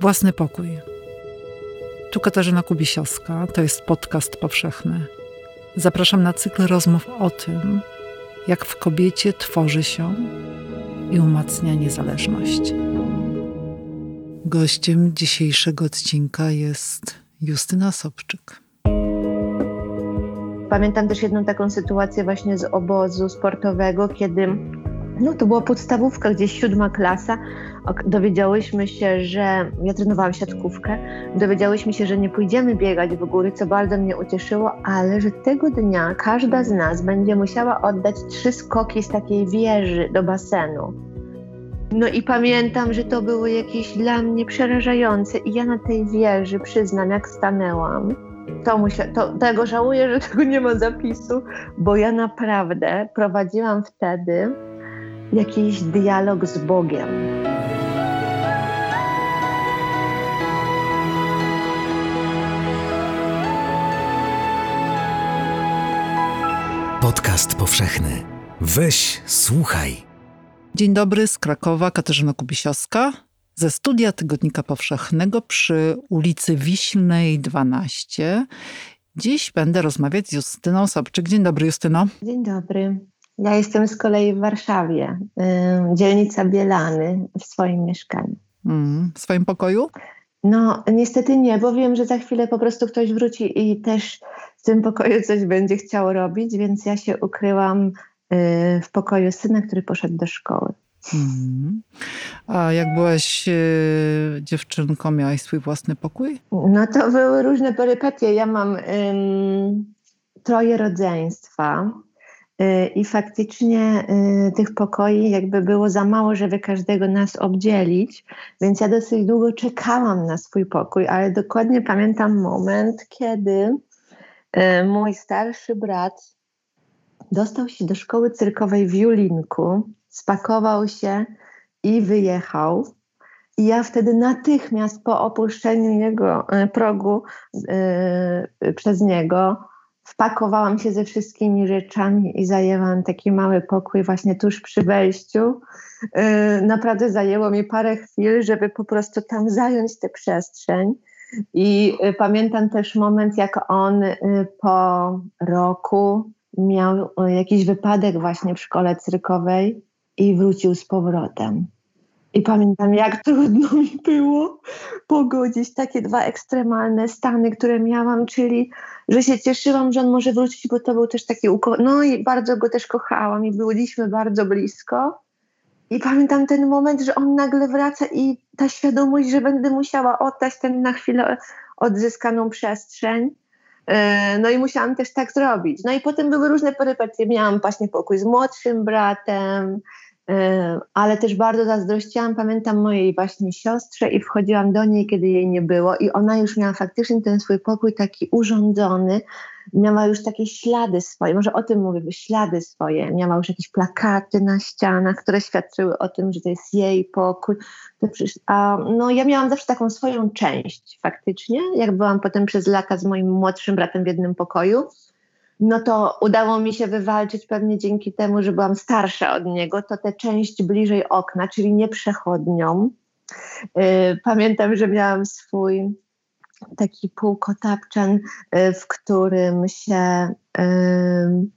Własny pokój. Tu Katarzyna Kubisiowska, to jest podcast powszechny. Zapraszam na cykl rozmów o tym, jak w kobiecie tworzy się i umacnia niezależność. Gościem dzisiejszego odcinka jest Justyna Sobczyk. Pamiętam też jedną taką sytuację właśnie z obozu sportowego, kiedy no to była podstawówka, gdzieś siódma klasa. Dowiedziałyśmy się, że ja trenowałam siatkówkę. Dowiedziałyśmy się, że nie pójdziemy biegać w góry, co bardzo mnie ucieszyło, ale że tego dnia każda z nas będzie musiała oddać trzy skoki z takiej wieży do basenu. No i pamiętam, że to było jakieś dla mnie przerażające. I ja na tej wieży, przyznam, jak stanęłam, to, myślę, to tego żałuję, że tego nie ma zapisu, bo ja naprawdę prowadziłam wtedy jakiś dialog z Bogiem. Podcast powszechny. Weź, słuchaj. Dzień dobry z Krakowa, Katarzyna Kubisiowska. Ze studia Tygodnika Powszechnego przy ulicy Wiślnej 12. Dziś będę rozmawiać z Justyną Sobczyk. Dzień dobry, Justyno. Dzień dobry. Ja jestem z kolei w Warszawie, dzielnica Bielany, w swoim mieszkaniu. Mm, w swoim pokoju? No, niestety nie, bo wiem, że za chwilę po prostu ktoś wróci i też w tym pokoju coś będzie chciał robić, więc ja się ukryłam y, w pokoju syna, który poszedł do szkoły. Mm. A jak byłaś y, dziewczynką, miałaś swój własny pokój? No to były różne perypetie. Ja mam troje rodzeństwa. Y, I faktycznie y, tych pokoi jakby było za mało, żeby każdego nas obdzielić, więc ja dosyć długo czekałam na swój pokój, ale dokładnie pamiętam moment, kiedy y, mój starszy brat dostał się do szkoły cyrkowej w Julinku, spakował się i wyjechał. I ja wtedy natychmiast po opuszczeniu jego progu przez niego wpakowałam się ze wszystkimi rzeczami i zajęłam taki mały pokój właśnie tuż przy wejściu. Y, naprawdę zajęło mi parę chwil, żeby po prostu tam zająć tę przestrzeń. I y, pamiętam też moment, jak on y, po roku miał jakiś wypadek właśnie w szkole cyrkowej i wrócił z powrotem. I pamiętam, jak trudno mi było pogodzić takie dwa ekstremalne stany, które miałam, czyli że się cieszyłam, że on może wrócić, bo to był też taki uko... No i bardzo go też kochałam i byliśmy bardzo blisko. I pamiętam ten moment, że on nagle wraca i ta świadomość, że będę musiała oddać ten na chwilę odzyskaną przestrzeń. E, no i musiałam też tak zrobić. No i potem były różne perypetie. Miałam właśnie pokój z młodszym bratem, ale też bardzo zazdrościłam, pamiętam mojej właśnie siostrze i wchodziłam do niej, kiedy jej nie było i ona już miała faktycznie ten swój pokój taki urządzony, miała już takie ślady swoje, może o tym mówię, ślady swoje, miała już jakieś plakaty na ścianach, które świadczyły o tym, że to jest jej pokój. A, no ja miałam zawsze taką swoją część faktycznie, jak byłam potem przez lata z moim młodszym bratem w jednym pokoju, no to udało mi się wywalczyć pewnie dzięki temu, że byłam starsza od niego, to tę część bliżej okna, czyli nieprzechodnią. Y, pamiętam, że miałam swój taki półkotapczan, y, w którym się y,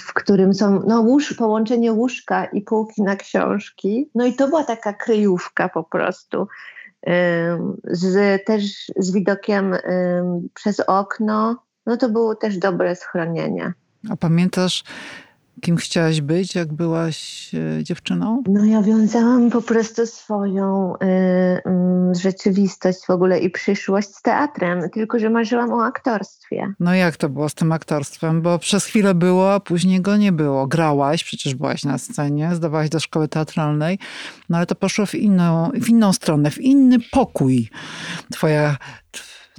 w którym są no, łóż, połączenie łóżka i półki na książki. No i to była taka kryjówka po prostu. Z, też z widokiem przez okno no to było też dobre schronienie. A pamiętasz, kim chciałaś być, jak byłaś e, dziewczyną? No ja wiązałam po prostu swoją y, y, rzeczywistość w ogóle i przyszłość z teatrem, tylko że marzyłam o aktorstwie. No jak to było z tym aktorstwem? Bo przez chwilę było, a później go nie było. Grałaś, przecież byłaś na scenie, zdawałaś do szkoły teatralnej, no ale to poszło w inną, w inną stronę, w inny pokój. Twoja,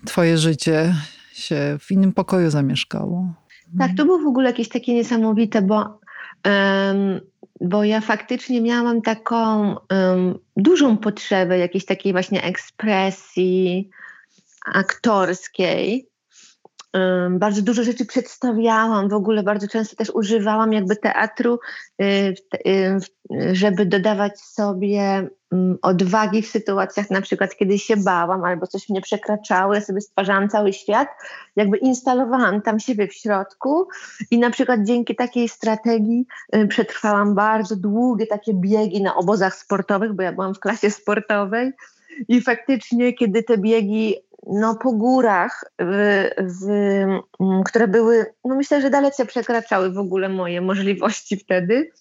twoje życie się w innym pokoju zamieszkało. Tak, to było w ogóle jakieś takie niesamowite, bo, um, bo ja faktycznie miałam taką um, dużą potrzebę jakiejś takiej właśnie ekspresji aktorskiej. Bardzo dużo rzeczy przedstawiałam, w ogóle bardzo często też używałam jakby teatru, y, y, żeby dodawać sobie mm, odwagi w sytuacjach na przykład, kiedy się bałam albo coś mnie przekraczało, ja sobie stwarzałam cały świat, jakby instalowałam tam siebie w środku i na przykład dzięki takiej strategii y, przetrwałam bardzo długie takie biegi na obozach sportowych, bo ja byłam w klasie sportowej i faktycznie, kiedy te biegi no, po górach, w, w, mm, które były, no myślę, że dalece przekraczały w ogóle moje możliwości wtedy,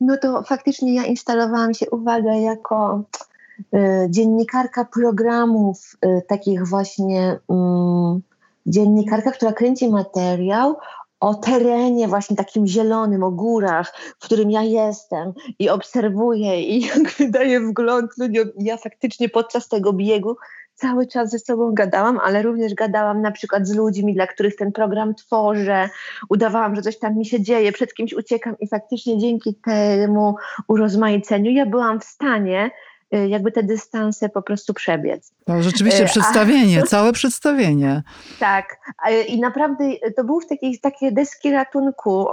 no to faktycznie ja instalowałam się, uwaga, jako y, dziennikarka programów, y, takich właśnie y, dziennikarka, która kręci materiał o terenie właśnie takim zielonym, o górach, w którym ja jestem i obserwuję i jakby daję wgląd ludziom. Ja faktycznie podczas tego biegu cały czas ze sobą gadałam, ale również gadałam na przykład z ludźmi, dla których ten program tworzę. Udawałam, że coś tam mi się dzieje, przed kimś uciekam i faktycznie dzięki temu urozmaiceniu ja byłam w stanie y, jakby te dystanse po prostu przebiec. To rzeczywiście y, przedstawienie, A, całe przedstawienie. Tak. I naprawdę to były takie, takie deski ratunku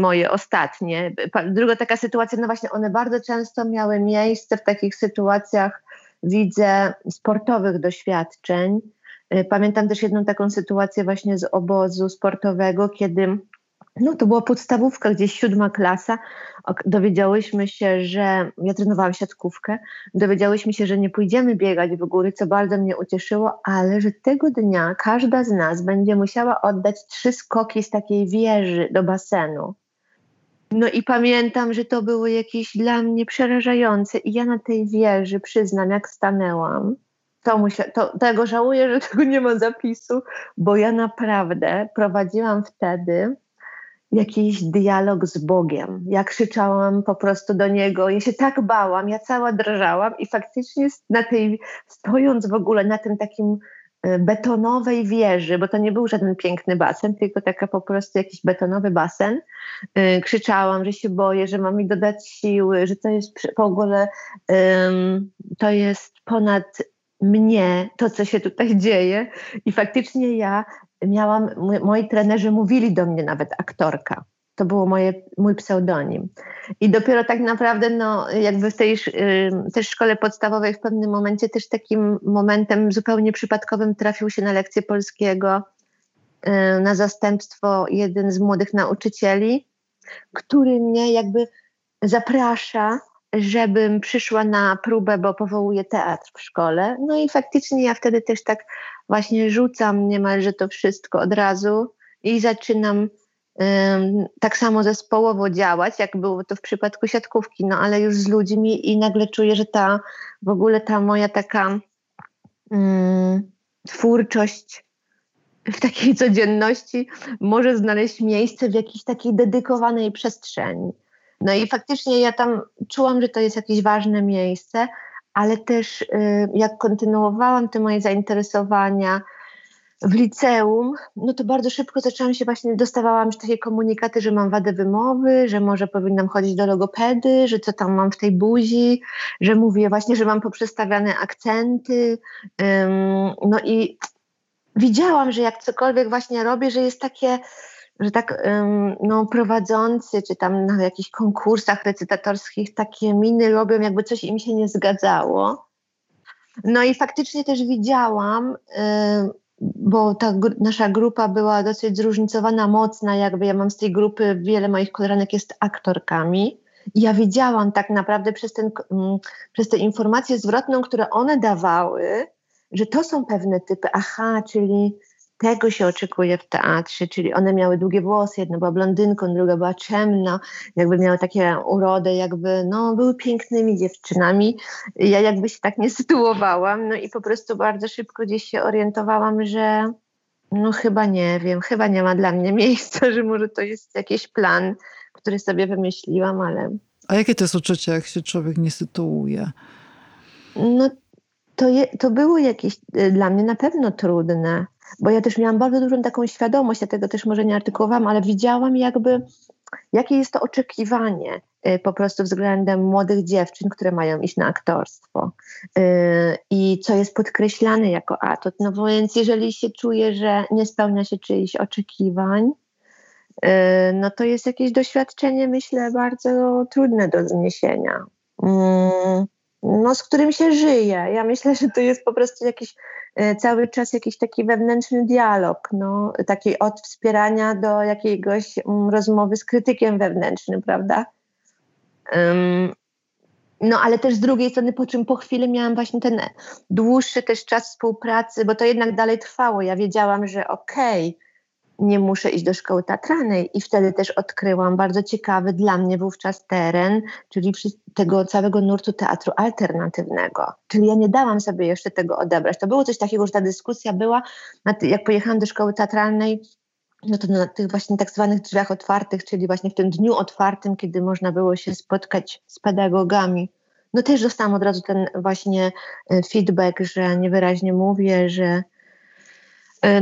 moje ostatnie. Druga taka sytuacja, no właśnie one bardzo często miały miejsce w takich sytuacjach widzę sportowych doświadczeń. Y, pamiętam też jedną taką sytuację właśnie z obozu sportowego, kiedy no to była podstawówka, gdzieś siódma klasa. Dowiedziałyśmy się, że ja trenowałam siatkówkę. Dowiedziałyśmy się, że nie pójdziemy biegać w góry, co bardzo mnie ucieszyło, ale że tego dnia każda z nas będzie musiała oddać trzy skoki z takiej wieży do basenu. No i pamiętam, że to było jakieś dla mnie przerażające. I ja na tej wieży, przyznam, jak stanęłam, to, myślę, to tego żałuję, że tego nie ma zapisu, bo ja naprawdę prowadziłam wtedy jakiś dialog z Bogiem. Ja krzyczałam po prostu do Niego, ja się tak bałam, ja cała drżałam i faktycznie na tej, stojąc w ogóle na tym takim betonowej wieży, bo to nie był żaden piękny basen, tylko taka po prostu jakiś betonowy basen. Y, krzyczałam, że się boję, że mam mi dodać siły, że to jest w ogóle to jest ponad mnie, to co się tutaj dzieje. I faktycznie ja miałam, moi trenerzy mówili do mnie nawet aktorka. To było moje, mój pseudonim. I dopiero tak naprawdę, no, jakby w tej też szkole podstawowej w pewnym momencie też takim momentem zupełnie przypadkowym trafił się na lekcję polskiego y, na zastępstwo jeden z młodych nauczycieli, który mnie jakby zaprasza, żebym przyszła na próbę, bo powołuje teatr w szkole. No i faktycznie ja wtedy też tak właśnie rzucam niemalże to wszystko od razu i zaczynam tak samo zespołowo działać, jak było to w przypadku siatkówki, no ale już z ludźmi i nagle czuję, że ta w ogóle ta moja taka twórczość w takiej codzienności może znaleźć miejsce w jakiejś takiej dedykowanej przestrzeni. No i faktycznie ja tam czułam, że to jest jakieś ważne miejsce, ale też y, jak kontynuowałam te moje zainteresowania, w liceum, no to bardzo szybko zaczęłam się właśnie, dostawałam takie komunikaty, że mam wadę wymowy, że może powinnam chodzić do logopedy, że co tam mam w tej buzi, że mówię właśnie, że mam poprzestawiane akcenty. no i widziałam, że jak cokolwiek właśnie robię, że jest takie, że tak no, prowadzący, czy tam na jakichś konkursach recytatorskich takie miny robią, jakby coś im się nie zgadzało. No i faktycznie też widziałam, bo ta nasza grupa była dosyć zróżnicowana, mocna, jakby ja mam z tej grupy, wiele moich koleżanek jest aktorkami. I ja wiedziałam tak naprawdę przez, ten, mm, przez tę informację zwrotną, które one dawały, że to są pewne typy, aha, czyli tego się oczekuje w teatrze, czyli one miały długie włosy, jedna była blondynką, druga była ciemna, jakby miały takie urodę, jakby no, były pięknymi dziewczynami. Ja jakby się tak nie sytuowałam, no i po prostu bardzo szybko gdzieś się orientowałam, że no chyba nie wiem, chyba nie ma dla mnie miejsca, że może to jest jakiś plan, który sobie wymyśliłam, ale... A jakie to jest uczucie, jak się człowiek nie sytuuje? No to, je, to było jakieś y, dla mnie na pewno trudne bo ja też miałam bardzo dużą taką świadomość, ja tego też może nie artykułowałam, ale widziałam jakby jakie jest to oczekiwanie y, po prostu względem młodych dziewczyn, które mają iść na aktorstwo y, i co jest podkreślane jako atut. No więc jeżeli się czuje, że nie spełnia się czyichś oczekiwań, y, no to jest jakieś doświadczenie, myślę, bardzo trudne do zniesienia. Mm, no, z którym się żyje. Ja myślę, że to jest po prostu jakiś cały czas jakiś taki wewnętrzny dialog, no, taki od wspierania do jakiegoś um, rozmowy z krytykiem wewnętrznym, prawda? Um, no ale też z drugiej strony, po czym po chwili miałam właśnie ten dłuższy też czas współpracy, bo to jednak dalej trwało. Ja wiedziałam, że okej, okay, nie muszę iść do szkoły teatralnej i wtedy też odkryłam bardzo ciekawy dla mnie wówczas teren, czyli tego całego nurtu teatru alternatywnego. Czyli ja nie dałam sobie jeszcze tego odebrać. To było coś takiego, że ta dyskusja była, jak pojechałam do szkoły teatralnej, no to na tych właśnie tak zwanych drzwiach otwartych, czyli właśnie w tym dniu otwartym, kiedy można było się spotkać z pedagogami, no też dostałam od razu ten właśnie e, feedback, że niewyraźnie mówię, że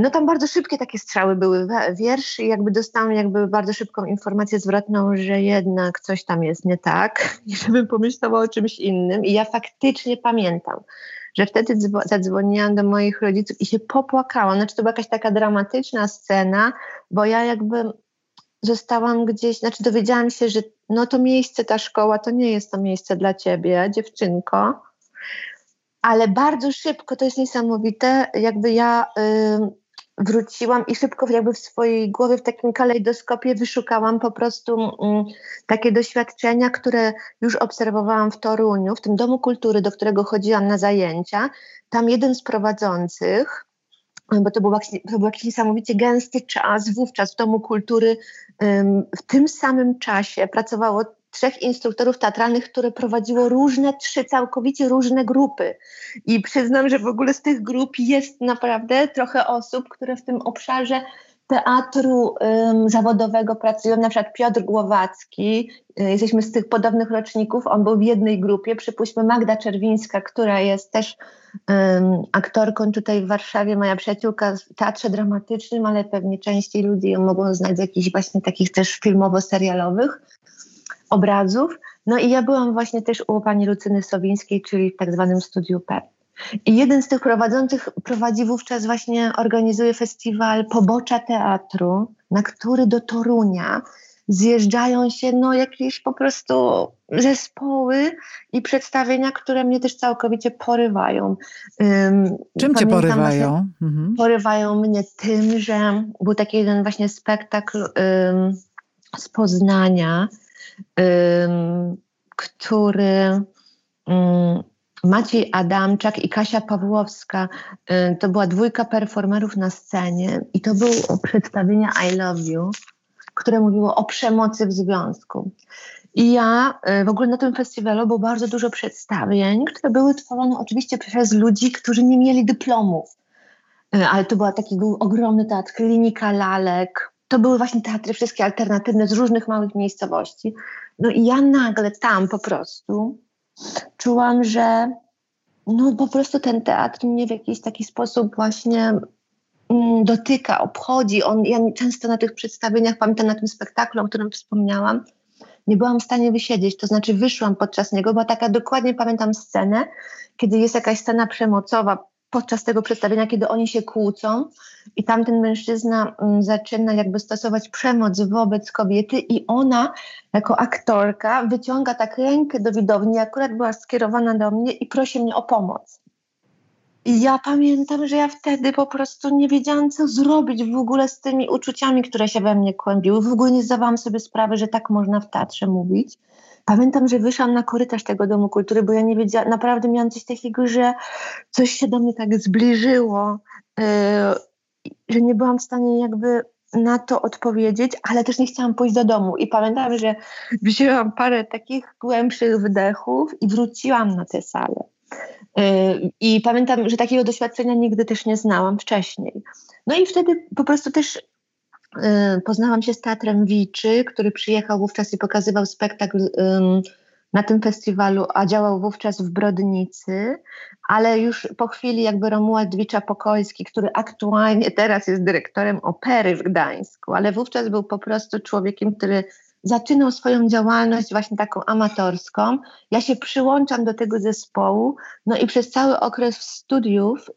no tam bardzo szybkie takie strzały były wiersz i jakby dostałam jakby bardzo szybką informację zwrotną, że jednak coś tam jest nie tak i żebym pomyślała o czymś innym. I ja faktycznie pamiętam, że wtedy zadzwoniłam do moich rodziców i się popłakałam, znaczy to była jakaś taka dramatyczna scena, bo ja jakby zostałam gdzieś, znaczy dowiedziałam się, że no to miejsce, ta szkoła to nie jest to miejsce dla ciebie, dziewczynko, ale bardzo szybko, to jest niesamowite, jakby ja y, wróciłam i szybko jakby w swojej głowie, w takim kalejdoskopie wyszukałam po prostu y, takie doświadczenia, które już obserwowałam w Toruniu, w tym Domu Kultury, do którego chodziłam na zajęcia. Tam jeden z prowadzących, bo to był, to był jakiś niesamowicie gęsty czas, wówczas w Domu Kultury w tym samym czasie pracowało trzech instruktorów teatralnych, które prowadziło różne, trzy całkowicie różne grupy. I przyznam, że w ogóle z tych grup jest naprawdę trochę osób, które w tym obszarze teatru um, zawodowego pracują, na przykład Piotr Głowacki, y, jesteśmy z tych podobnych roczników, on był w jednej grupie, przypuśćmy Magda Czerwińska, która jest też um, aktorką tutaj w Warszawie, moja przyjaciółka w teatrze dramatycznym, ale pewnie częściej ludzie ją mogą znać z jakichś właśnie takich też filmowo-serialowych obrazów. No i ja byłam właśnie też u pani Lucyny Sowińskiej, czyli w tak zwanym studiu PEP. I jeden z tych prowadzących prowadzi wówczas właśnie, organizuje festiwal Pobocza Teatru, na który do Torunia zjeżdżają się no jakieś po prostu zespoły i przedstawienia, które mnie też całkowicie porywają. Czym cię porywają? Mhm. Porywają mnie tym, że był taki jeden właśnie spektakl um, z Poznania, który Maciej Adamczak i Kasia Pawłowska, to była dwójka performerów na scenie i to było przedstawienie I Love You, które mówiło o przemocy w związku. I ja y, w ogóle na tym festiwalu było bardzo dużo przedstawień, które były tworzone oczywiście przez ludzi, którzy nie mieli dyplomów. Y, ale to był taki ogromny teatr, klinika lalek, to były właśnie teatry wszystkie alternatywne z różnych małych miejscowości. No i ja nagle tam po prostu czułam, że no po prostu ten teatr mnie w jakiś taki sposób właśnie mm, dotyka, obchodzi. On, ja często na tych przedstawieniach, pamiętam na tym spektaklu, o którym wspomniałam, nie byłam w stanie wysiedzieć, to znaczy wyszłam podczas niego, bo taka dokładnie pamiętam scenę, kiedy jest jakaś scena przemocowa, podczas tego przedstawienia, kiedy oni się kłócą i tamten mężczyzna mm, zaczyna jakby stosować przemoc wobec kobiety i ona jako aktorka wyciąga tak rękę do widowni, akurat była skierowana do mnie i prosi mnie o pomoc. I ja pamiętam, że ja wtedy po prostu nie wiedziałam, co zrobić w ogóle z tymi uczuciami, które się we mnie kłębiły. W ogóle nie zdawałam sobie sprawy, że tak można w teatrze mówić. Pamiętam, że wyszłam na korytarz tego Domu Kultury, bo ja nie wiedziałam, naprawdę miałam coś takiego, że coś się do mnie tak zbliżyło, yy, że nie byłam w stanie jakby na to odpowiedzieć, ale też nie chciałam pójść do domu. I pamiętam, że wzięłam parę takich głębszych wdechów i wróciłam na tę salę. Yy, I pamiętam, że takiego doświadczenia nigdy też nie znałam wcześniej. No i wtedy po prostu też Y, poznałam się z Teatrem Wiczy, który przyjechał wówczas i pokazywał spektakl na tym festiwalu, a działał wówczas w Brodnicy, ale już po chwili jakby Romuald Dwicza-Pokojski, który aktualnie teraz jest dyrektorem opery w Gdańsku, ale wówczas był po prostu człowiekiem, który zaczynał swoją działalność właśnie taką amatorską. Ja się przyłączam do tego zespołu, no i przez cały okres studiów y,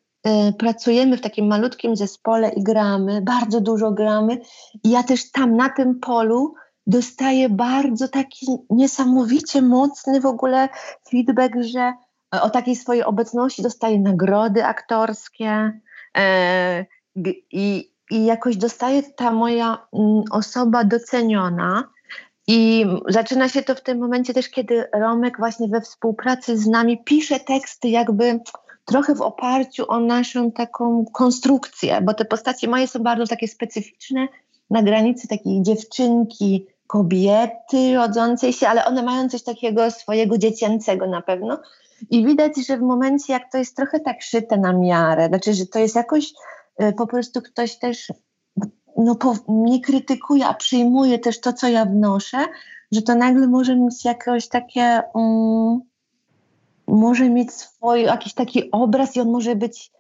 pracujemy w takim malutkim zespole i gramy, bardzo dużo gramy. I ja też tam na tym polu dostaję bardzo taki niesamowicie mocny w ogóle feedback, że o takiej swojej obecności dostaję nagrody aktorskie. E, i, i jakoś dostaje ta moja mm, osoba doceniona. I zaczyna się to w tym momencie też, kiedy Romek właśnie we współpracy z nami pisze teksty jakby trochę w oparciu o naszą taką konstrukcję, bo te postacie moje są bardzo takie specyficzne, na granicy takiej dziewczynki, kobiety rodzącej się, ale one mają coś takiego swojego dziecięcego na pewno. I widać, że w momencie, jak to jest trochę tak szyte na miarę, znaczy, że to jest jakoś Y, po prostu ktoś też no, po, nie krytykuje, a przyjmuje też to, co ja wnoszę, że to nagle może mieć jakieś takie, um, może mieć swój jakiś taki obraz i on może być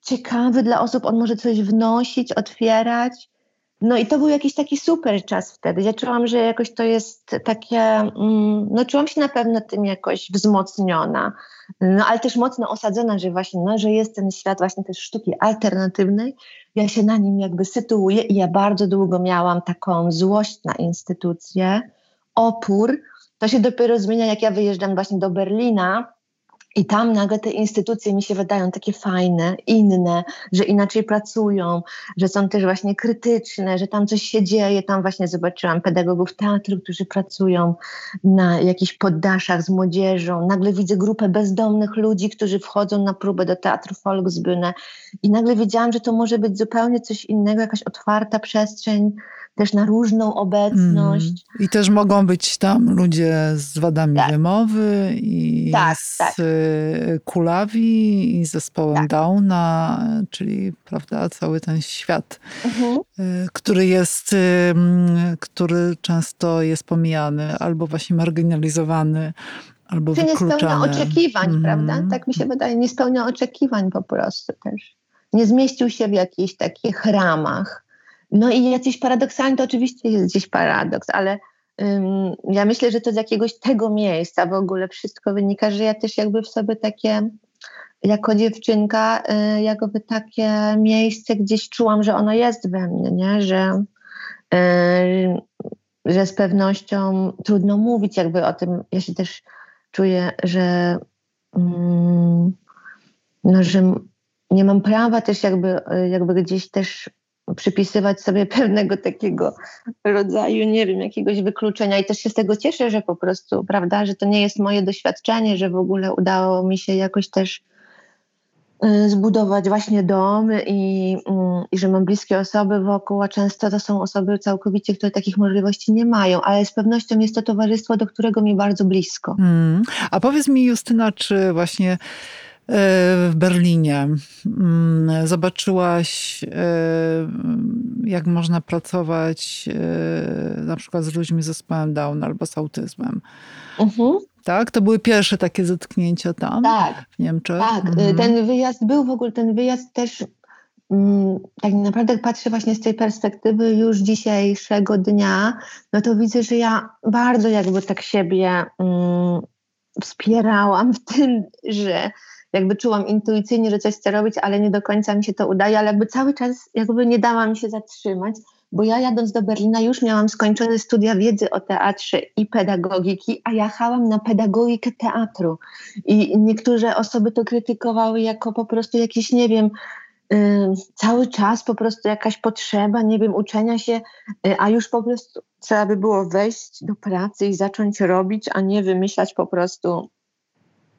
ciekawy dla osób, on może coś wnosić, otwierać. No i to był jakiś taki super czas wtedy. Ja czułam, że jakoś to jest takie, mm, no czułam się na pewno tym jakoś wzmocniona, no ale też mocno osadzona, że właśnie, no, że jest ten świat właśnie też sztuki alternatywnej. Ja się na nim jakby sytuuję i ja bardzo długo miałam taką złość na instytucję, opór. To się dopiero zmienia, jak ja wyjeżdżam właśnie do Berlina, i tam nagle te instytucje mi się wydają takie fajne, inne, że inaczej pracują, że są też właśnie krytyczne, że tam coś się dzieje. Tam właśnie zobaczyłam pedagogów teatru, którzy pracują na jakichś poddaszach z młodzieżą. Nagle widzę grupę bezdomnych ludzi, którzy wchodzą na próbę do teatru Volksbühne i nagle wiedziałam, że to może być zupełnie coś innego, jakaś otwarta przestrzeń też na różną obecność. Mm. I też mogą być tam ludzie z wadami tak. wymowy i tak, z tak. kulawi i zespołem tak. Downa, czyli prawda, cały ten świat, mhm. Y, który jest, który często jest pomijany albo właśnie marginalizowany. Albo Czy nie spełnia oczekiwań, mm. prawda? Tak mi się wydaje, nie spełnia oczekiwań po prostu też. Nie zmieścił się w jakichś takich ramach no i jakiś paradoksalny, to oczywiście jest gdzieś paradoks, ale um, ja myślę, że to z jakiegoś tego miejsca w ogóle wszystko wynika, że ja też jakby w sobie takie, jako dziewczynka, y, jakby takie miejsce gdzieś czułam, że ono jest we mnie, nie? Że, y, że z pewnością trudno mówić jakby o tym. Ja się też czuję, że, um, no, że nie mam prawa też jakby, jakby gdzieś też przypisywać sobie pewnego takiego rodzaju, nie wiem, jakiegoś wykluczenia i też się z tego cieszę, że po prostu, prawda, że to nie jest moje doświadczenie, że w ogóle udało mi się jakoś też y, zbudować właśnie dom i, mm, i że mam bliskie osoby wokół, a często to są osoby całkowicie, które takich możliwości nie mają, ale z pewnością jest to towarzystwo, do którego mi bardzo blisko. Hmm. A powiedz mi Justyna, czy właśnie w Berlinie. Mm, zobaczyłaś, e, jak można pracować e, na przykład z ludźmi z zespołem Down albo z autyzmem. Mhm. Tak? To były pierwsze takie zetknięcia tam tak, w Niemczech? Tak, mhm. ten wyjazd był w ogóle, ten wyjazd też mm, tak naprawdę patrzę właśnie z tej perspektywy już dzisiejszego dnia, no to widzę, że ja bardzo jakby tak siebie mm, wspierałam w tym, że jakby czułam intuicyjnie, że coś chcę robić, ale nie do końca mi się to udaje, ale jakby cały czas jakby nie dała mi się zatrzymać, bo ja jadąc do Berlina już miałam skończone studia wiedzy o teatrze i pedagogiki, a jechałam na pedagogikę teatru. I niektóre osoby to krytykowały jako po prostu jakieś, nie wiem, cały czas po prostu jakaś potrzeba, nie wiem, uczenia się, y, a już po prostu trzeba by było wejść do pracy i zacząć robić, a nie wymyślać po prostu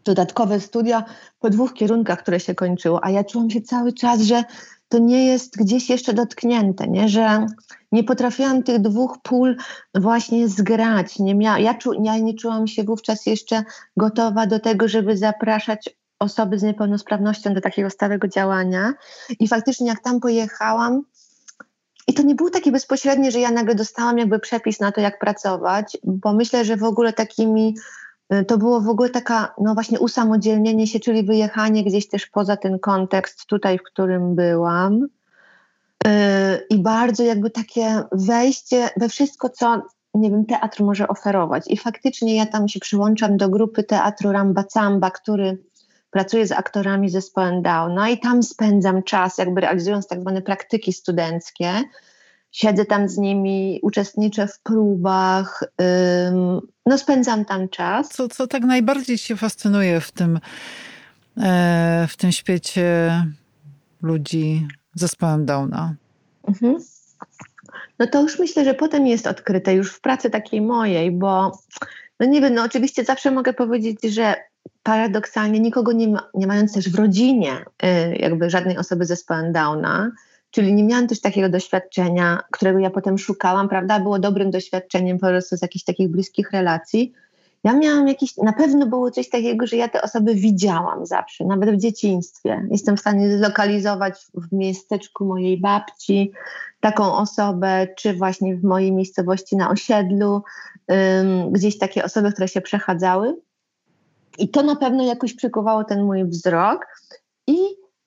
dodatkowe studia po dwóch kierunkach, które się kończyło, a ja czułam się cały czas, że to nie jest gdzieś jeszcze dotknięte, nie? że nie potrafiłam tych dwóch pól właśnie zgrać. Nie mia- ja, czu- ja nie czułam się wówczas jeszcze gotowa do tego, żeby zapraszać osoby z niepełnosprawnością do takiego stałego działania. I faktycznie jak tam pojechałam, i to nie było takie bezpośrednie, że ja nagle dostałam jakby przepis na to, jak pracować, bo myślę, że w ogóle takimi to było w ogóle taka, no właśnie usamodzielnienie się, czyli wyjechanie gdzieś też poza ten kontekst tutaj, w którym byłam. Y, I bardzo jakby takie wejście we wszystko, co nie wiem, teatr może oferować. I faktycznie ja tam się przyłączam do grupy teatru Rambacamba, który pracuje z aktorami zespołem Downa i tam spędzam czas, jakby realizując tak zwane praktyki studenckie. Siedzę tam z nimi, uczestniczę w próbach, no spędzam tam czas. Co, co tak najbardziej Cię fascynuje w tym, e, w tym świecie ludzi z zespołem Downa? Mhm. No to już myślę, że potem jest odkryte, już w pracy takiej mojej, bo no nie wiem, no oczywiście zawsze mogę powiedzieć, że paradoksalnie nikogo nie, ma, nie mając też w rodzinie y, jakby żadnej osoby ze zespołem Downa, czyli nie miałam też takiego doświadczenia, którego ja potem szukałam, prawda, było dobrym doświadczeniem po prostu z jakichś takich bliskich relacji. Ja miałam jakiś, na pewno było coś takiego, że ja te osoby widziałam zawsze, nawet w dzieciństwie. Jestem w stanie zlokalizować w miasteczku mojej babci taką osobę, czy właśnie w mojej miejscowości na osiedlu, um, gdzieś takie osoby, które się przechadzały. I to na pewno jakoś przykuwało ten mój wzrok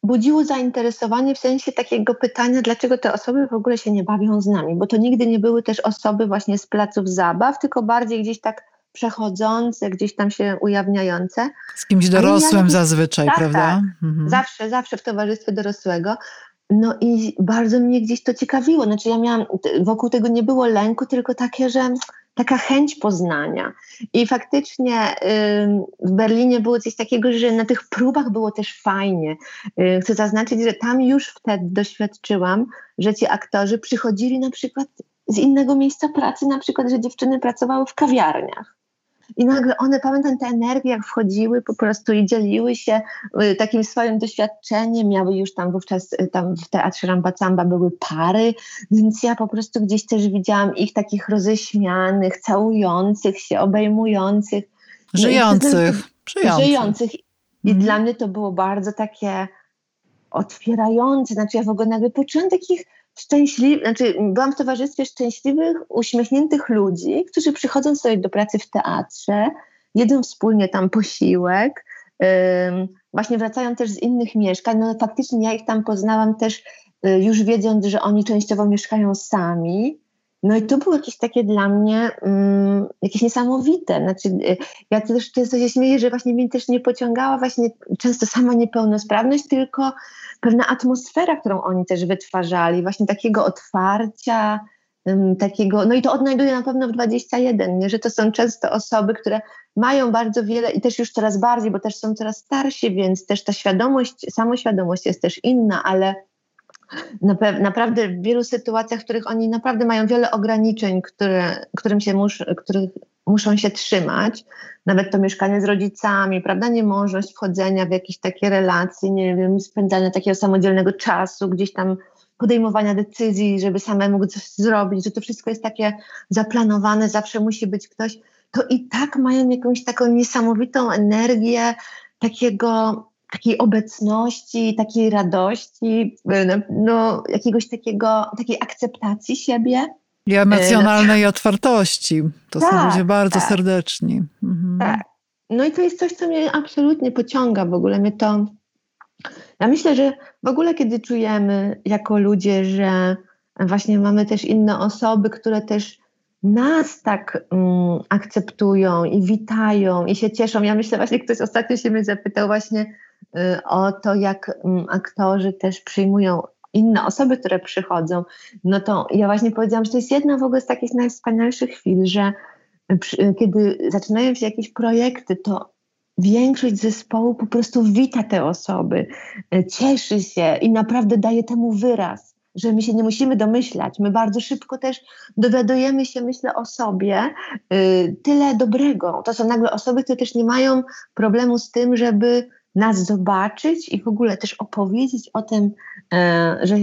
budziło zainteresowanie w sensie takiego pytania, dlaczego te osoby w ogóle się nie bawią z nami, bo to nigdy nie były też osoby właśnie z placów zabaw, tylko bardziej gdzieś tak przechodzące, gdzieś tam się ujawniające. Z kimś dorosłym ja, zazwyczaj, tak, prawda? Tak. Mhm. Zawsze, zawsze w towarzystwie dorosłego. No i bardzo mnie gdzieś to ciekawiło. Znaczy ja miałam, wokół tego nie było lęku, tylko takie, że taka chęć poznania. I faktycznie w Berlinie było coś takiego, że na tych próbach było też fajnie. Chcę zaznaczyć, że tam już wtedy doświadczyłam, że ci aktorzy przychodzili na przykład z innego miejsca pracy, na przykład, że dziewczyny pracowały w kawiarniach. I nagle one, pamiętam te energie, jak wchodziły po prostu i dzieliły się y, takim swoim doświadczeniem. Miały już tam wówczas, y, tam w Teatrze Rambacamba były pary, więc ja po prostu gdzieś też widziałam ich takich roześmianych, całujących się, obejmujących. No żyjących. żyjących. żyjących. I mhm. dla mnie to było bardzo takie otwierające. Znaczy ja w ogóle nagle poczułam takich szczęśliwych, znaczy byłam w towarzystwie szczęśliwych, uśmiechniętych ludzi, którzy przychodzą sobie do pracy w teatrze, jedzą wspólnie tam posiłek, właśnie wracają też z innych mieszkań. No faktycznie ja ich tam poznałam też y, już wiedząc, że oni częściowo mieszkają sami. No i to było jakieś takie dla mnie um, jakieś niesamowite. Znaczy, y, ja też często się śmieję, że właśnie mnie też nie pociągała właśnie często sama niepełnosprawność, tylko pewna atmosfera, którą oni też wytwarzali, właśnie takiego otwarcia, takiego, no i to odnajduję na pewno w 21, nie? że to są często osoby, które mają bardzo wiele i też już coraz bardziej, bo też są coraz starsi, więc też ta świadomość, samoświadomość jest też inna, ale naprawdę w wielu sytuacjach, w których oni naprawdę mają wiele ograniczeń, które, którym się mus, których muszą się trzymać, nawet to mieszkanie z rodzicami, prawda, niemożność wchodzenia w jakieś takie relacje, nie wiem, spędzania takiego samodzielnego czasu, gdzieś tam podejmowania decyzji, żeby samemu coś zrobić, że to wszystko jest takie zaplanowane, zawsze musi być ktoś, to i tak mają jakąś taką niesamowitą energię takiego takiej obecności, takiej radości, no, no, jakiegoś takiego, takiej akceptacji siebie. I emocjonalnej no, otwartości. To tak, są ludzie bardzo tak, serdeczni. Mhm. Tak. No i to jest coś, co mnie absolutnie pociąga w ogóle. Mnie to. Ja myślę, że w ogóle, kiedy czujemy jako ludzie, że właśnie mamy też inne osoby, które też nas tak um, akceptują i witają i się cieszą. Ja myślę, właśnie ktoś ostatnio się mnie zapytał właśnie y, o to, jak um, aktorzy też przyjmują inne osoby, które przychodzą, no to ja właśnie powiedziałam, że to jest jedna w ogóle z takich najwspanialszych chwil, że przy, kiedy zaczynają się jakieś projekty, to większość zespołu po prostu wita te osoby, cieszy się i naprawdę daje temu wyraz że my się nie musimy domyślać. My bardzo szybko też dowiadujemy się, myślę, o sobie y, tyle dobrego. To są nagle osoby, które też nie mają problemu z tym, żeby nas zobaczyć i w ogóle też opowiedzieć o tym, e, że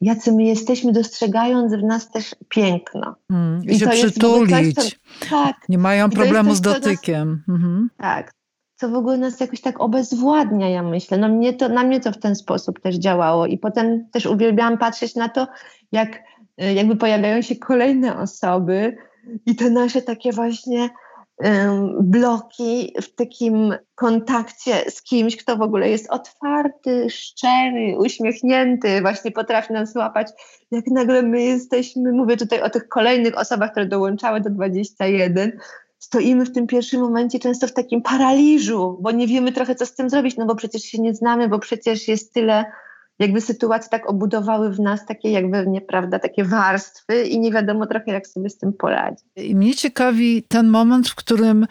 jacy my jesteśmy, dostrzegając w nas też piękno. Mm, I, I się przytulić. Coś, co, tak. Nie mają problemu z dotykiem. Nas, mhm. Tak. Co w ogóle nas jakoś tak obezwładnia, ja myślę. No mnie to, na mnie to w ten sposób też działało. I potem też uwielbiałam patrzeć na to, jak e, jakby pojawiają się kolejne osoby i te nasze takie właśnie bloki w takim kontakcie z kimś, kto w ogóle jest otwarty, szczery, uśmiechnięty, właśnie potrafi nas złapać, jak nagle my jesteśmy, mówię tutaj o tych kolejnych osobach, które dołączały do 21, stoimy w tym pierwszym momencie często w takim paraliżu, bo nie wiemy trochę, co z tym zrobić, no bo przecież się nie znamy, bo przecież jest tyle jakby sytuacje tak obudowały w nas takie jakby, nieprawda, takie warstwy i nie wiadomo trochę, jak sobie z tym poradzić. I mnie ciekawi ten moment, w którym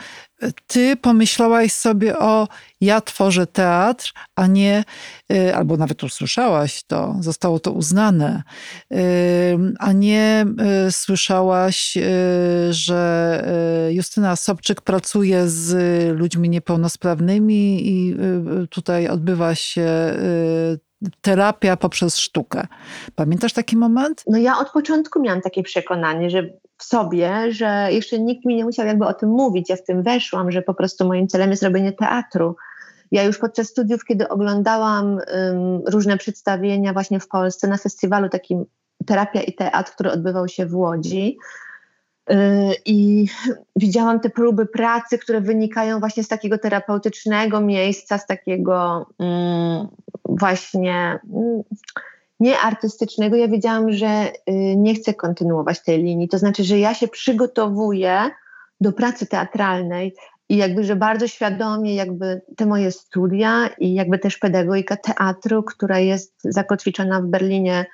ty pomyślałaś sobie o ja tworzę teatr, a nie, y, albo nawet usłyszałaś to, zostało to uznane, y, a nie y, słyszałaś, że Justyna Sobczyk pracuje z ludźmi niepełnosprawnymi i tutaj odbywa się terapia poprzez sztukę. Pamiętasz taki moment? No ja od początku miałam takie przekonanie, że w sobie, że jeszcze nikt mi nie musiał jakby o tym mówić. Ja w tym weszłam, że po prostu moim celem jest robienie teatru. Ja już podczas studiów, kiedy oglądałam um, różne przedstawienia właśnie w Polsce na festiwalu takim Terapia i Teatr, który odbywał się w Łodzi, y, i widziałam te próby pracy, które wynikają właśnie z takiego terapeutycznego miejsca, z takiego mm, właśnie mm, nie artystycznego. Ja wiedziałam, że y, nie chcę kontynuować tej linii. To znaczy, że ja się przygotowuję do pracy teatralnej i jakby, że bardzo świadomie jakby te moje studia i jakby też pedagogika teatru, która jest zakotwiczona w Berlinie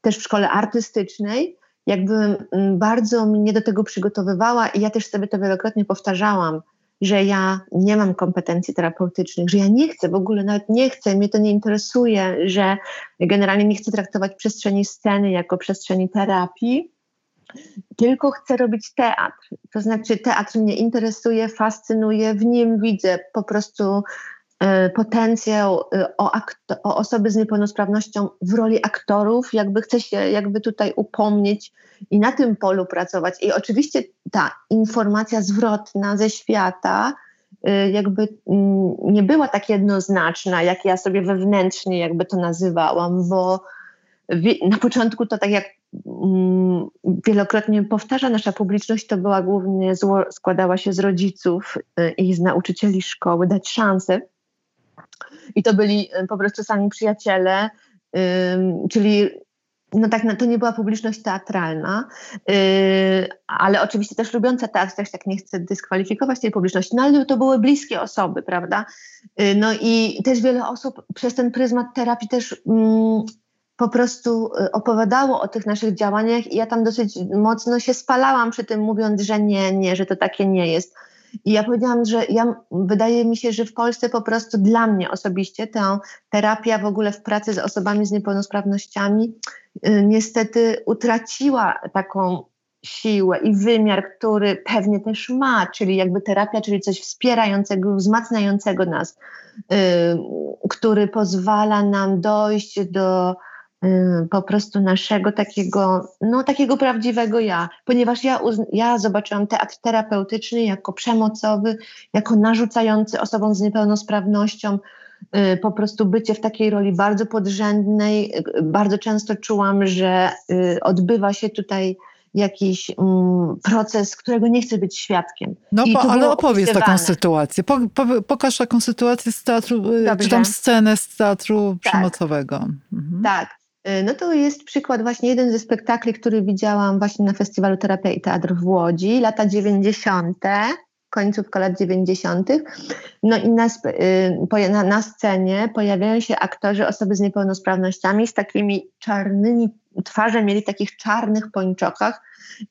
też w szkole artystycznej, jakby mm, bardzo mnie do tego przygotowywała i ja też sobie to wielokrotnie powtarzałam, że ja nie mam kompetencji terapeutycznych, że ja nie chcę, w ogóle nawet nie chcę, mnie to nie interesuje, że generalnie nie chcę traktować przestrzeni sceny jako przestrzeni terapii, tylko chcę robić teatr. To znaczy, teatr mnie interesuje, fascynuje, w nim widzę po prostu potencjał y, o, o, osoby z niepełnosprawnością w roli aktorów, jakby chcę się jakby tutaj upomnieć i na tym polu pracować. I oczywiście ta informacja zwrotna ze świata y, jakby mm, nie była tak jednoznaczna, jak ja sobie wewnętrznie jakby to nazywałam, bo na początku to tak jak mm, wielokrotnie powtarza nasza publiczność, to była głównie składała się z rodziców y, i z nauczycieli szkoły, dać szansę. I to byli y, po prostu sami przyjaciele, czyli no tak, no to nie była publiczność teatralna, yy, ale oczywiście też lubiąca teatr, też tak nie chcę dyskwalifikować tej publiczności, no ale to były bliskie osoby, prawda? Yy, no i też wiele osób przez ten pryzmat terapii też mm, po prostu y, opowiadało o tych naszych działaniach i ja tam dosyć mocno się spalałam przy tym, mówiąc, że nie, nie, że to takie nie jest. I ja powiedziałam, że ja, wydaje mi się, że w Polsce po prostu dla mnie osobiście ta terapia w ogóle w pracy z osobami z niepełnosprawnościami y, niestety utraciła taką siłę i wymiar, który pewnie też ma, czyli jakby terapia, czyli coś wspierającego, wzmacniającego nas, y, który pozwala nam dojść do po prostu naszego takiego, no takiego prawdziwego ja, ponieważ ja, ja zobaczyłam teatr terapeutyczny jako przemocowy, jako narzucający osobom z niepełnosprawnością y, po prostu bycie w takiej roli bardzo podrzędnej. Y, bardzo często czułam, że odbywa się tutaj jakiś um, proces, którego nie chcę być świadkiem. No, po, ale opowiedz taką sytuację. Po, po, pokaż taką sytuację z teatru, Dobrze. czy tam scenę z teatru tak. przemocowego. Mhm. Tak. E, no to jest przykład właśnie jeden ze spektakli, który widziałam właśnie na festiwalu Terapia i Teatr w Łodzi, lata 90., końcówka lat 90. No i na, y, na, na scenie pojawiają się aktorzy, osoby z niepełnosprawnościami z takimi czarnymi, twarze mieli takich czarnych pończokach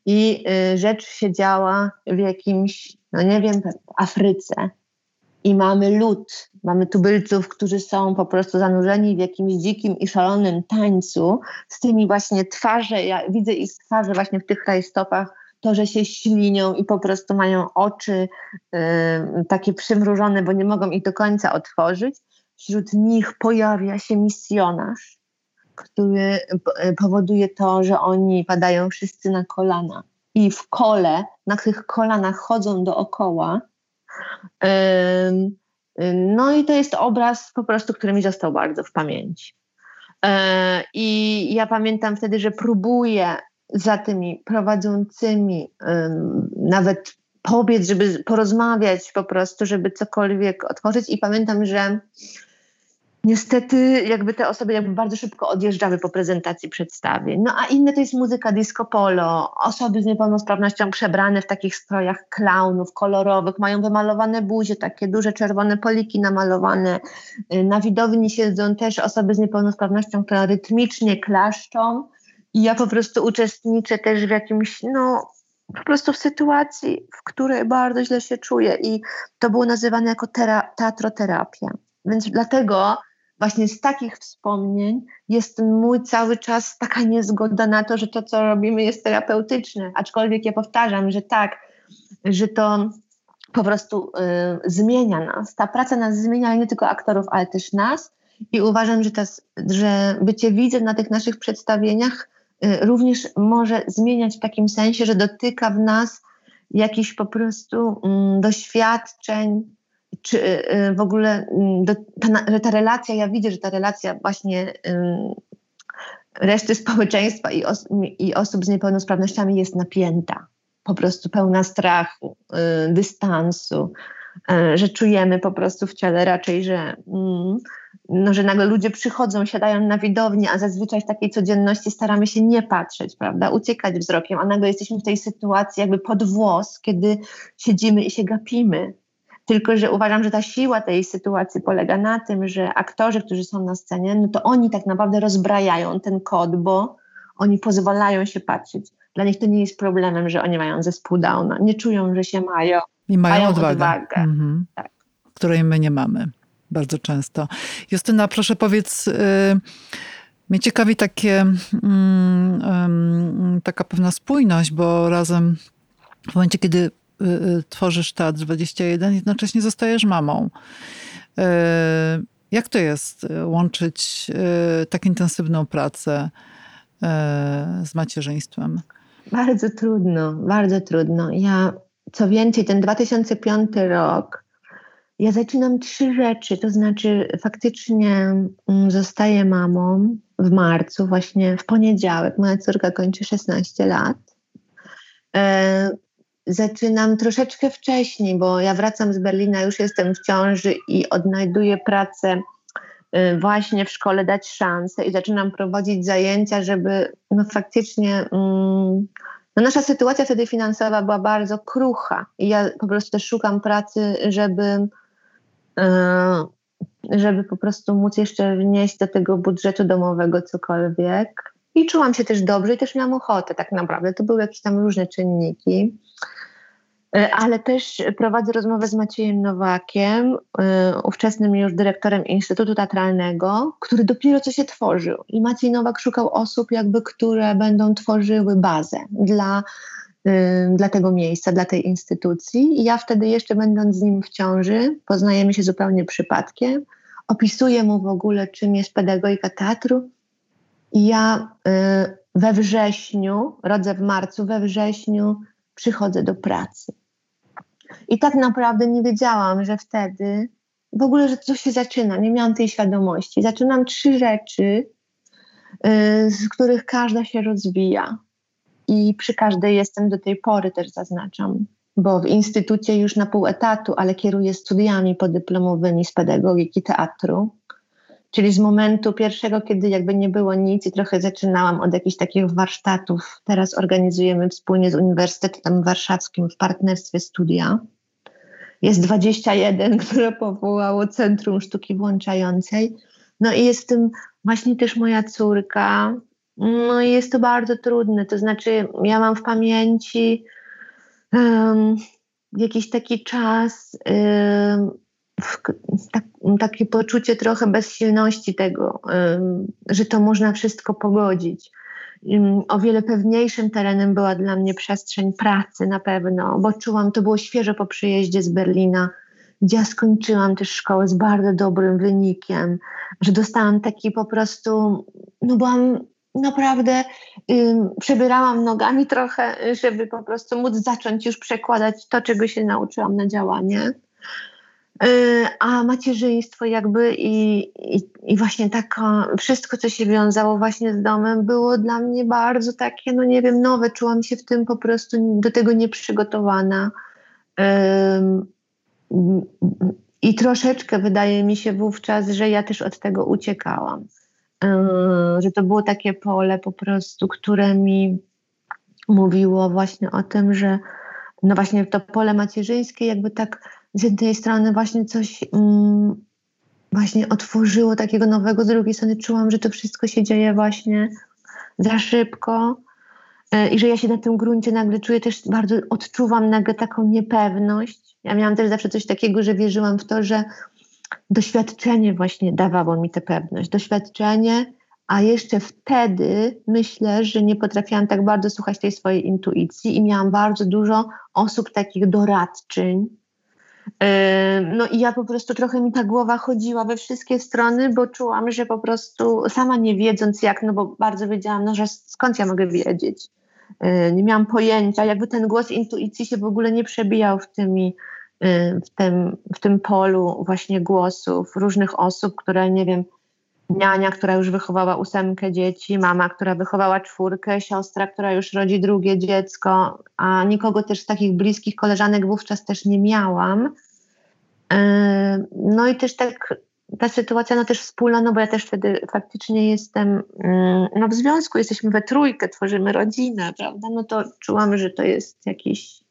i y, rzecz się działa w jakimś, no nie wiem, Afryce, i mamy lud, mamy tubylców, którzy są po prostu zanurzeni w jakimś dzikim i szalonym tańcu. Z tymi właśnie twarze, ja widzę ich twarze właśnie w tych rajstopach, to, że się ślinią i po prostu mają oczy y, takie przymrużone, bo nie mogą ich do końca otworzyć. Wśród nich pojawia się misjonarz, który powoduje to, że oni padają wszyscy na kolana. I w kole, na tych kolanach chodzą dookoła no i to jest obraz po prostu, który mi został bardzo w pamięci. E, I ja pamiętam wtedy, że próbuję za tymi prowadzącymi, nawet pobiec, żeby porozmawiać po prostu, żeby cokolwiek otworzyć. I pamiętam, że niestety jakby te osoby jakby bardzo szybko odjeżdżały po prezentacji przedstawień. No a inne to jest muzyka disco polo. Osoby z niepełnosprawnością przebrane w takich strojach klaunów kolorowych, mają wymalowane buzie, takie duże czerwone poliki namalowane. Na widowni siedzą też osoby z niepełnosprawnością, które rytmicznie klaszczą. I ja po prostu uczestniczę też w jakimś, no po prostu w sytuacji, w której bardzo źle się czuję i to było nazywane jako tera- teatroterapia. Więc dlatego właśnie z takich wspomnień jest mój cały czas taka niezgoda na to, że to, co robimy, jest terapeutyczne. Aczkolwiek ja powtarzam, że tak, że to po prostu y, zmienia nas. Ta praca nas zmienia, nie tylko aktorów, ale też nas. I uważam, że, ta, że bycie widzem na tych naszych przedstawieniach y, również może zmieniać w takim sensie, że dotyka w nas jakichś po prostu y, doświadczeń, czy y, y, w ogóle mm, ta, ta relacja, ja widzę, że ta relacja właśnie reszty społeczeństwa i, os, i osób z niepełnosprawnościami jest napięta, po prostu pełna strachu, y, dystansu, że czujemy po prostu w ciele raczej, że, mm, no, że nagle ludzie przychodzą, siadają na widowni, a zazwyczaj w takiej codzienności staramy się nie patrzeć, prawda, uciekać wzrokiem, a nagle jesteśmy w tej sytuacji jakby pod włos, kiedy siedzimy i się gapimy tylko, że uważam, że ta siła tej sytuacji polega na tym, że aktorzy, którzy są na scenie, no to oni tak naprawdę rozbrajają ten kod, bo oni pozwalają się patrzeć. Dla nich to nie jest problemem, że oni mają zespół Downa. Nie czują, że się mają. I mają, mają odwagę, odwagę. Mhm. Tak. której my nie mamy bardzo często. Justyna, proszę powiedz, yy, mnie ciekawi takie, yy, taka pewna spójność, bo razem w momencie, kiedy tworzysz Teatr 21, jednocześnie zostajesz mamą. Y, jak to jest łączyć tak intensywną pracę z macierzyństwem? Bardzo trudno, bardzo trudno. Ja, co więcej, ten 2005 rok, ja zaczynam trzy rzeczy, to znaczy faktycznie mm, zostaję mamą w marcu, właśnie w poniedziałek. Moja córka kończy 16 lat. Zaczynam troszeczkę wcześniej, bo ja wracam z Berlina, już jestem w ciąży i odnajduję pracę y, właśnie w szkole dać szansę i zaczynam prowadzić zajęcia, żeby no faktycznie mm, no nasza sytuacja wtedy finansowa była bardzo krucha i ja po prostu też szukam pracy, żeby y, żeby po prostu móc jeszcze wnieść do tego budżetu domowego cokolwiek. I czułam się też dobrze i też miałam ochotę tak naprawdę. To były jakieś tam różne czynniki. E, ale też prowadzę rozmowę z Maciejem Nowakiem, e, ówczesnym już dyrektorem Instytutu Teatralnego, który dopiero co się tworzył. I Maciej Nowak szukał osób, jakby, które będą tworzyły bazę dla, e, dla tego miejsca, dla tej instytucji. I ja wtedy jeszcze będąc z nim w ciąży, poznajemy się zupełnie przypadkiem, opisuję mu w ogóle, czym jest pedagogika teatru. Ja we wrześniu, rodzę w marcu, we wrześniu przychodzę do pracy. I tak naprawdę nie wiedziałam, że wtedy w ogóle, że to się zaczyna. Nie miałam tej świadomości. Zaczynam trzy rzeczy, yy, z których każda się rozwija. I przy każdej jestem do tej pory też zaznaczam, bo w instytucie już na pół etatu, ale kieruję studiami podyplomowymi z pedagogiki teatru. Czyli z momentu pierwszego, kiedy jakby nie było nic i trochę zaczynałam od jakichś takich warsztatów. Teraz organizujemy wspólnie z Uniwersytetem Warszawskim w partnerstwie studia. Jest 21, które powołało Centrum Sztuki Włączającej. No i jest w tym właśnie też moja córka. No i jest to bardzo trudne. To znaczy, ja mam w pamięci um, jakiś taki czas. Um, tak, takie poczucie trochę bezsilności tego, że to można wszystko pogodzić. O wiele pewniejszym terenem była dla mnie przestrzeń pracy na pewno, bo czułam, to było świeżo po przyjeździe z Berlina, gdzie ja skończyłam też szkołę z bardzo dobrym wynikiem, że dostałam taki po prostu, no byłam naprawdę, przebierałam nogami trochę, żeby po prostu móc zacząć już przekładać to, czego się nauczyłam na działanie. Y, a macierzyństwo jakby i, i, i, właśnie tak wszystko, co się wiązało właśnie z domem, było dla mnie bardzo takie, no nie wiem, nowe. Czułam się w tym po prostu do tego nieprzygotowana. I troszeczkę wydaje mi się wówczas, że ja też od tego uciekałam. Że to było takie pole po prostu, które mi mówiło właśnie o tym, że no właśnie to pole macierzyńskie jakby tak z jednej strony właśnie coś mm, właśnie otworzyło takiego nowego, z drugiej strony czułam, że to wszystko się dzieje właśnie za szybko e, i że ja się na tym gruncie nagle czuję też bardzo, odczuwam nagle taką niepewność. Ja miałam też zawsze coś takiego, że wierzyłam w to, że doświadczenie właśnie dawało mi tę pewność. Doświadczenie, a jeszcze wtedy myślę, że nie potrafiłam tak bardzo słuchać tej swojej intuicji i miałam bardzo dużo osób takich doradczyń, no i ja po prostu trochę mi ta głowa chodziła we wszystkie strony, bo czułam, że po prostu sama nie wiedząc jak, no bo bardzo wiedziałam, no że skąd ja mogę wiedzieć. Nie miałam pojęcia, jakby ten głos intuicji się w ogóle nie przebijał w, tymi, w, tym, w tym polu właśnie głosów różnych osób, które nie wiem, niania, która już wychowała ósemkę dzieci, mama, która wychowała czwórkę, siostra, która już rodzi drugie dziecko, a nikogo też z takich bliskich koleżanek wówczas też nie miałam. E, no i też tak ta sytuacja, no też wspólna, no bo ja też wtedy faktycznie jestem, mm, no w związku jesteśmy we trójkę, tworzymy rodzinę, prawda, no to czułam, że to jest jakiś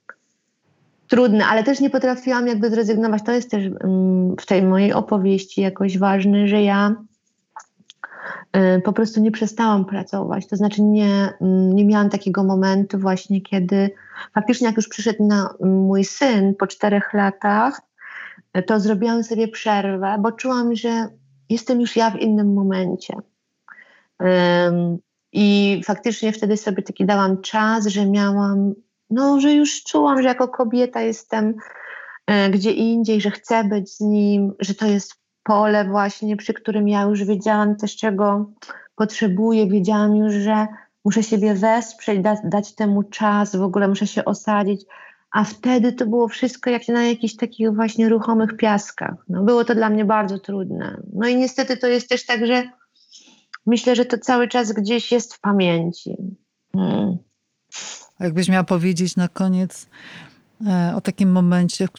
trudne, ale też nie potrafiłam jakby zrezygnować. To jest też mm, w tej mojej opowieści jakoś ważne, że ja po prostu nie przestałam pracować. To znaczy nie, mm, nie miałam takiego momentu właśnie, kiedy faktycznie jak już przyszedł na mój syn po czterech latach, to zrobiłam sobie przerwę, bo czułam, że jestem już ja w innym momencie. I faktycznie wtedy sobie taki dałam czas, że miałam, no, że już czułam, że jako kobieta jestem y, gdzie indziej, że chcę być z nim, że to jest pole właśnie, przy którym ja już wiedziałam też, czego potrzebuję, wiedziałam już, że muszę siebie wesprzeć, da, dać temu czas, w ogóle muszę się osadzić, a wtedy to było wszystko jak na jakichś takich właśnie ruchomych piaskach. No, było to dla mnie bardzo trudne. No i niestety to jest też tak, że myślę, że to cały czas gdzieś jest w pamięci. Hmm. Jakbyś miała powiedzieć na koniec, o takim momencie, w,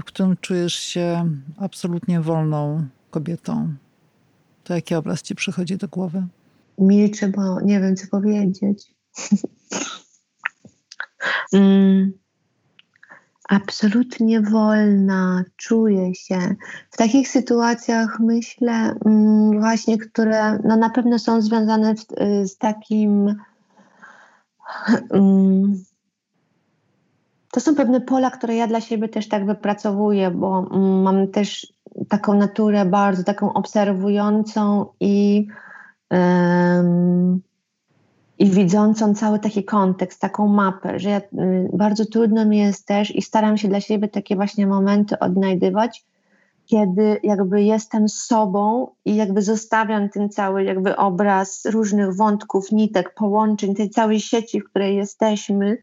w którym czujesz się absolutnie wolną kobietą. To jaki obraz ci przychodzi do głowy? Milczę, bo nie wiem, co powiedzieć. mm, absolutnie wolna, czuję się. W takich sytuacjach myślę mm, właśnie, które no, na pewno są związane w, z takim mm, to są pewne pola, które ja dla siebie też tak wypracowuję, bo mm, mam też taką naturę bardzo taką obserwującą i, um, i widzącą cały taki kontekst, taką mapę, że ja, y, bardzo trudno mi jest też i staram się dla siebie takie właśnie momenty odnajdywać, kiedy jakby jestem sobą i jakby zostawiam ten cały jakby obraz różnych wątków, nitek, połączeń, tej całej sieci, w której jesteśmy,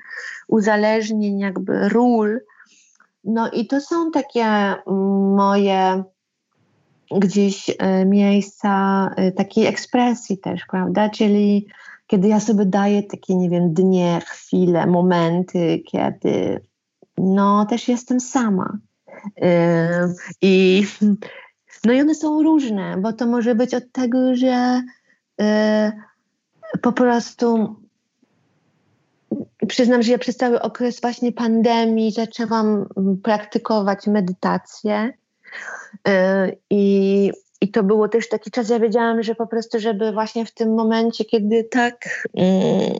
uzależnień, jakby ról. No i to są takie mm, moje gdzieś e, miejsca e, takiej ekspresji też, prawda? Czyli kiedy ja sobie daję takie, nie wiem, dnie, chwile, momenty, kiedy no też jestem sama i, no i one są różne, bo to może być od tego, że e, po prostu przyznam, że ja przez cały okres właśnie pandemii zaczęłam praktykować medytację e, i, i to było też taki czas, ja wiedziałam, że po prostu, żeby właśnie w tym momencie, kiedy tak mm,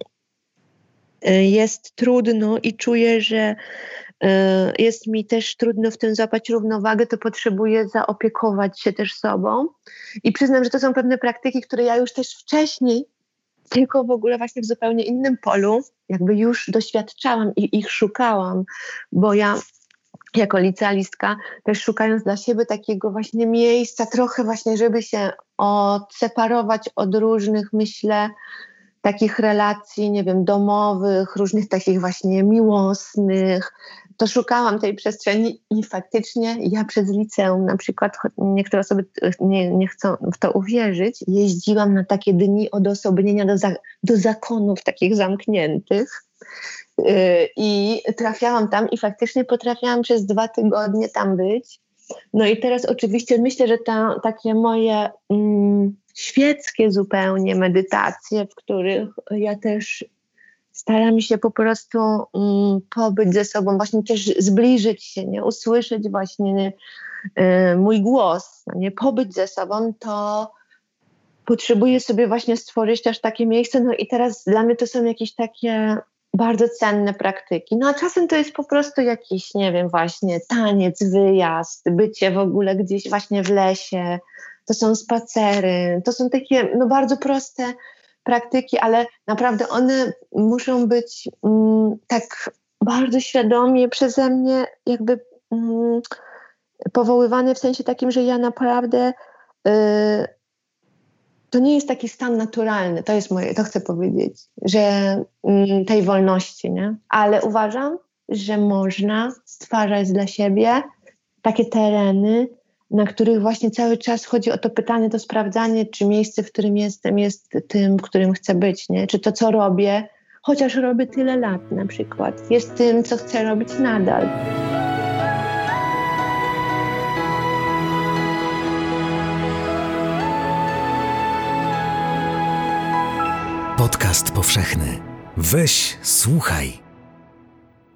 e, jest trudno i czuję, że Y, jest mi też trudno w tym złapać równowagę, to potrzebuję zaopiekować się też sobą. I przyznam, że to są pewne praktyki, które ja już też wcześniej, tylko w ogóle właśnie w zupełnie innym polu, jakby już doświadczałam i ich szukałam, bo ja jako licealistka też szukając dla siebie takiego właśnie miejsca, trochę właśnie, żeby się odseparować od różnych, myślę, takich relacji, nie wiem, domowych, różnych takich właśnie miłosnych, to szukałam tej przestrzeni i faktycznie ja przez liceum, na przykład niektóre osoby nie, nie chcą w to uwierzyć, jeździłam na takie dni odosobnienia do, za, do zakonów takich zamkniętych, I trafiałam tam i faktycznie potrafiłam przez dwa tygodnie tam być. No i teraz oczywiście myślę, że to takie moje mm, świeckie zupełnie medytacje, w których ja też staram się po prostu mm, pobyć ze sobą, właśnie też zbliżyć się, nie usłyszeć właśnie y, mój głos, no nie pobyć ze sobą, to potrzebuję sobie właśnie stworzyć też takie miejsce. No i teraz dla mnie to są jakieś takie bardzo cenne praktyki. No a czasem to jest po prostu jakiś, nie wiem, właśnie taniec, wyjazd, bycie w ogóle gdzieś właśnie w lesie, to są spacery, to są takie no bardzo proste praktyki, ale naprawdę one muszą być mm, tak bardzo świadomie przeze mnie jakby mm, powoływane w sensie takim, że ja naprawdę y, to nie jest taki stan naturalny, to jest moje, to chcę powiedzieć, że mm, tej wolności, nie? Ale uważam, że można stwarzać dla siebie takie tereny, na których właśnie cały czas chodzi o to pytanie, to sprawdzanie, czy miejsce, w którym jestem, jest tym, w którym chcę być, nie? Czy to, co robię, chociaż robię tyle lat na przykład, jest tym, co chcę robić nadal. Podcast powszechny. Weź, słuchaj.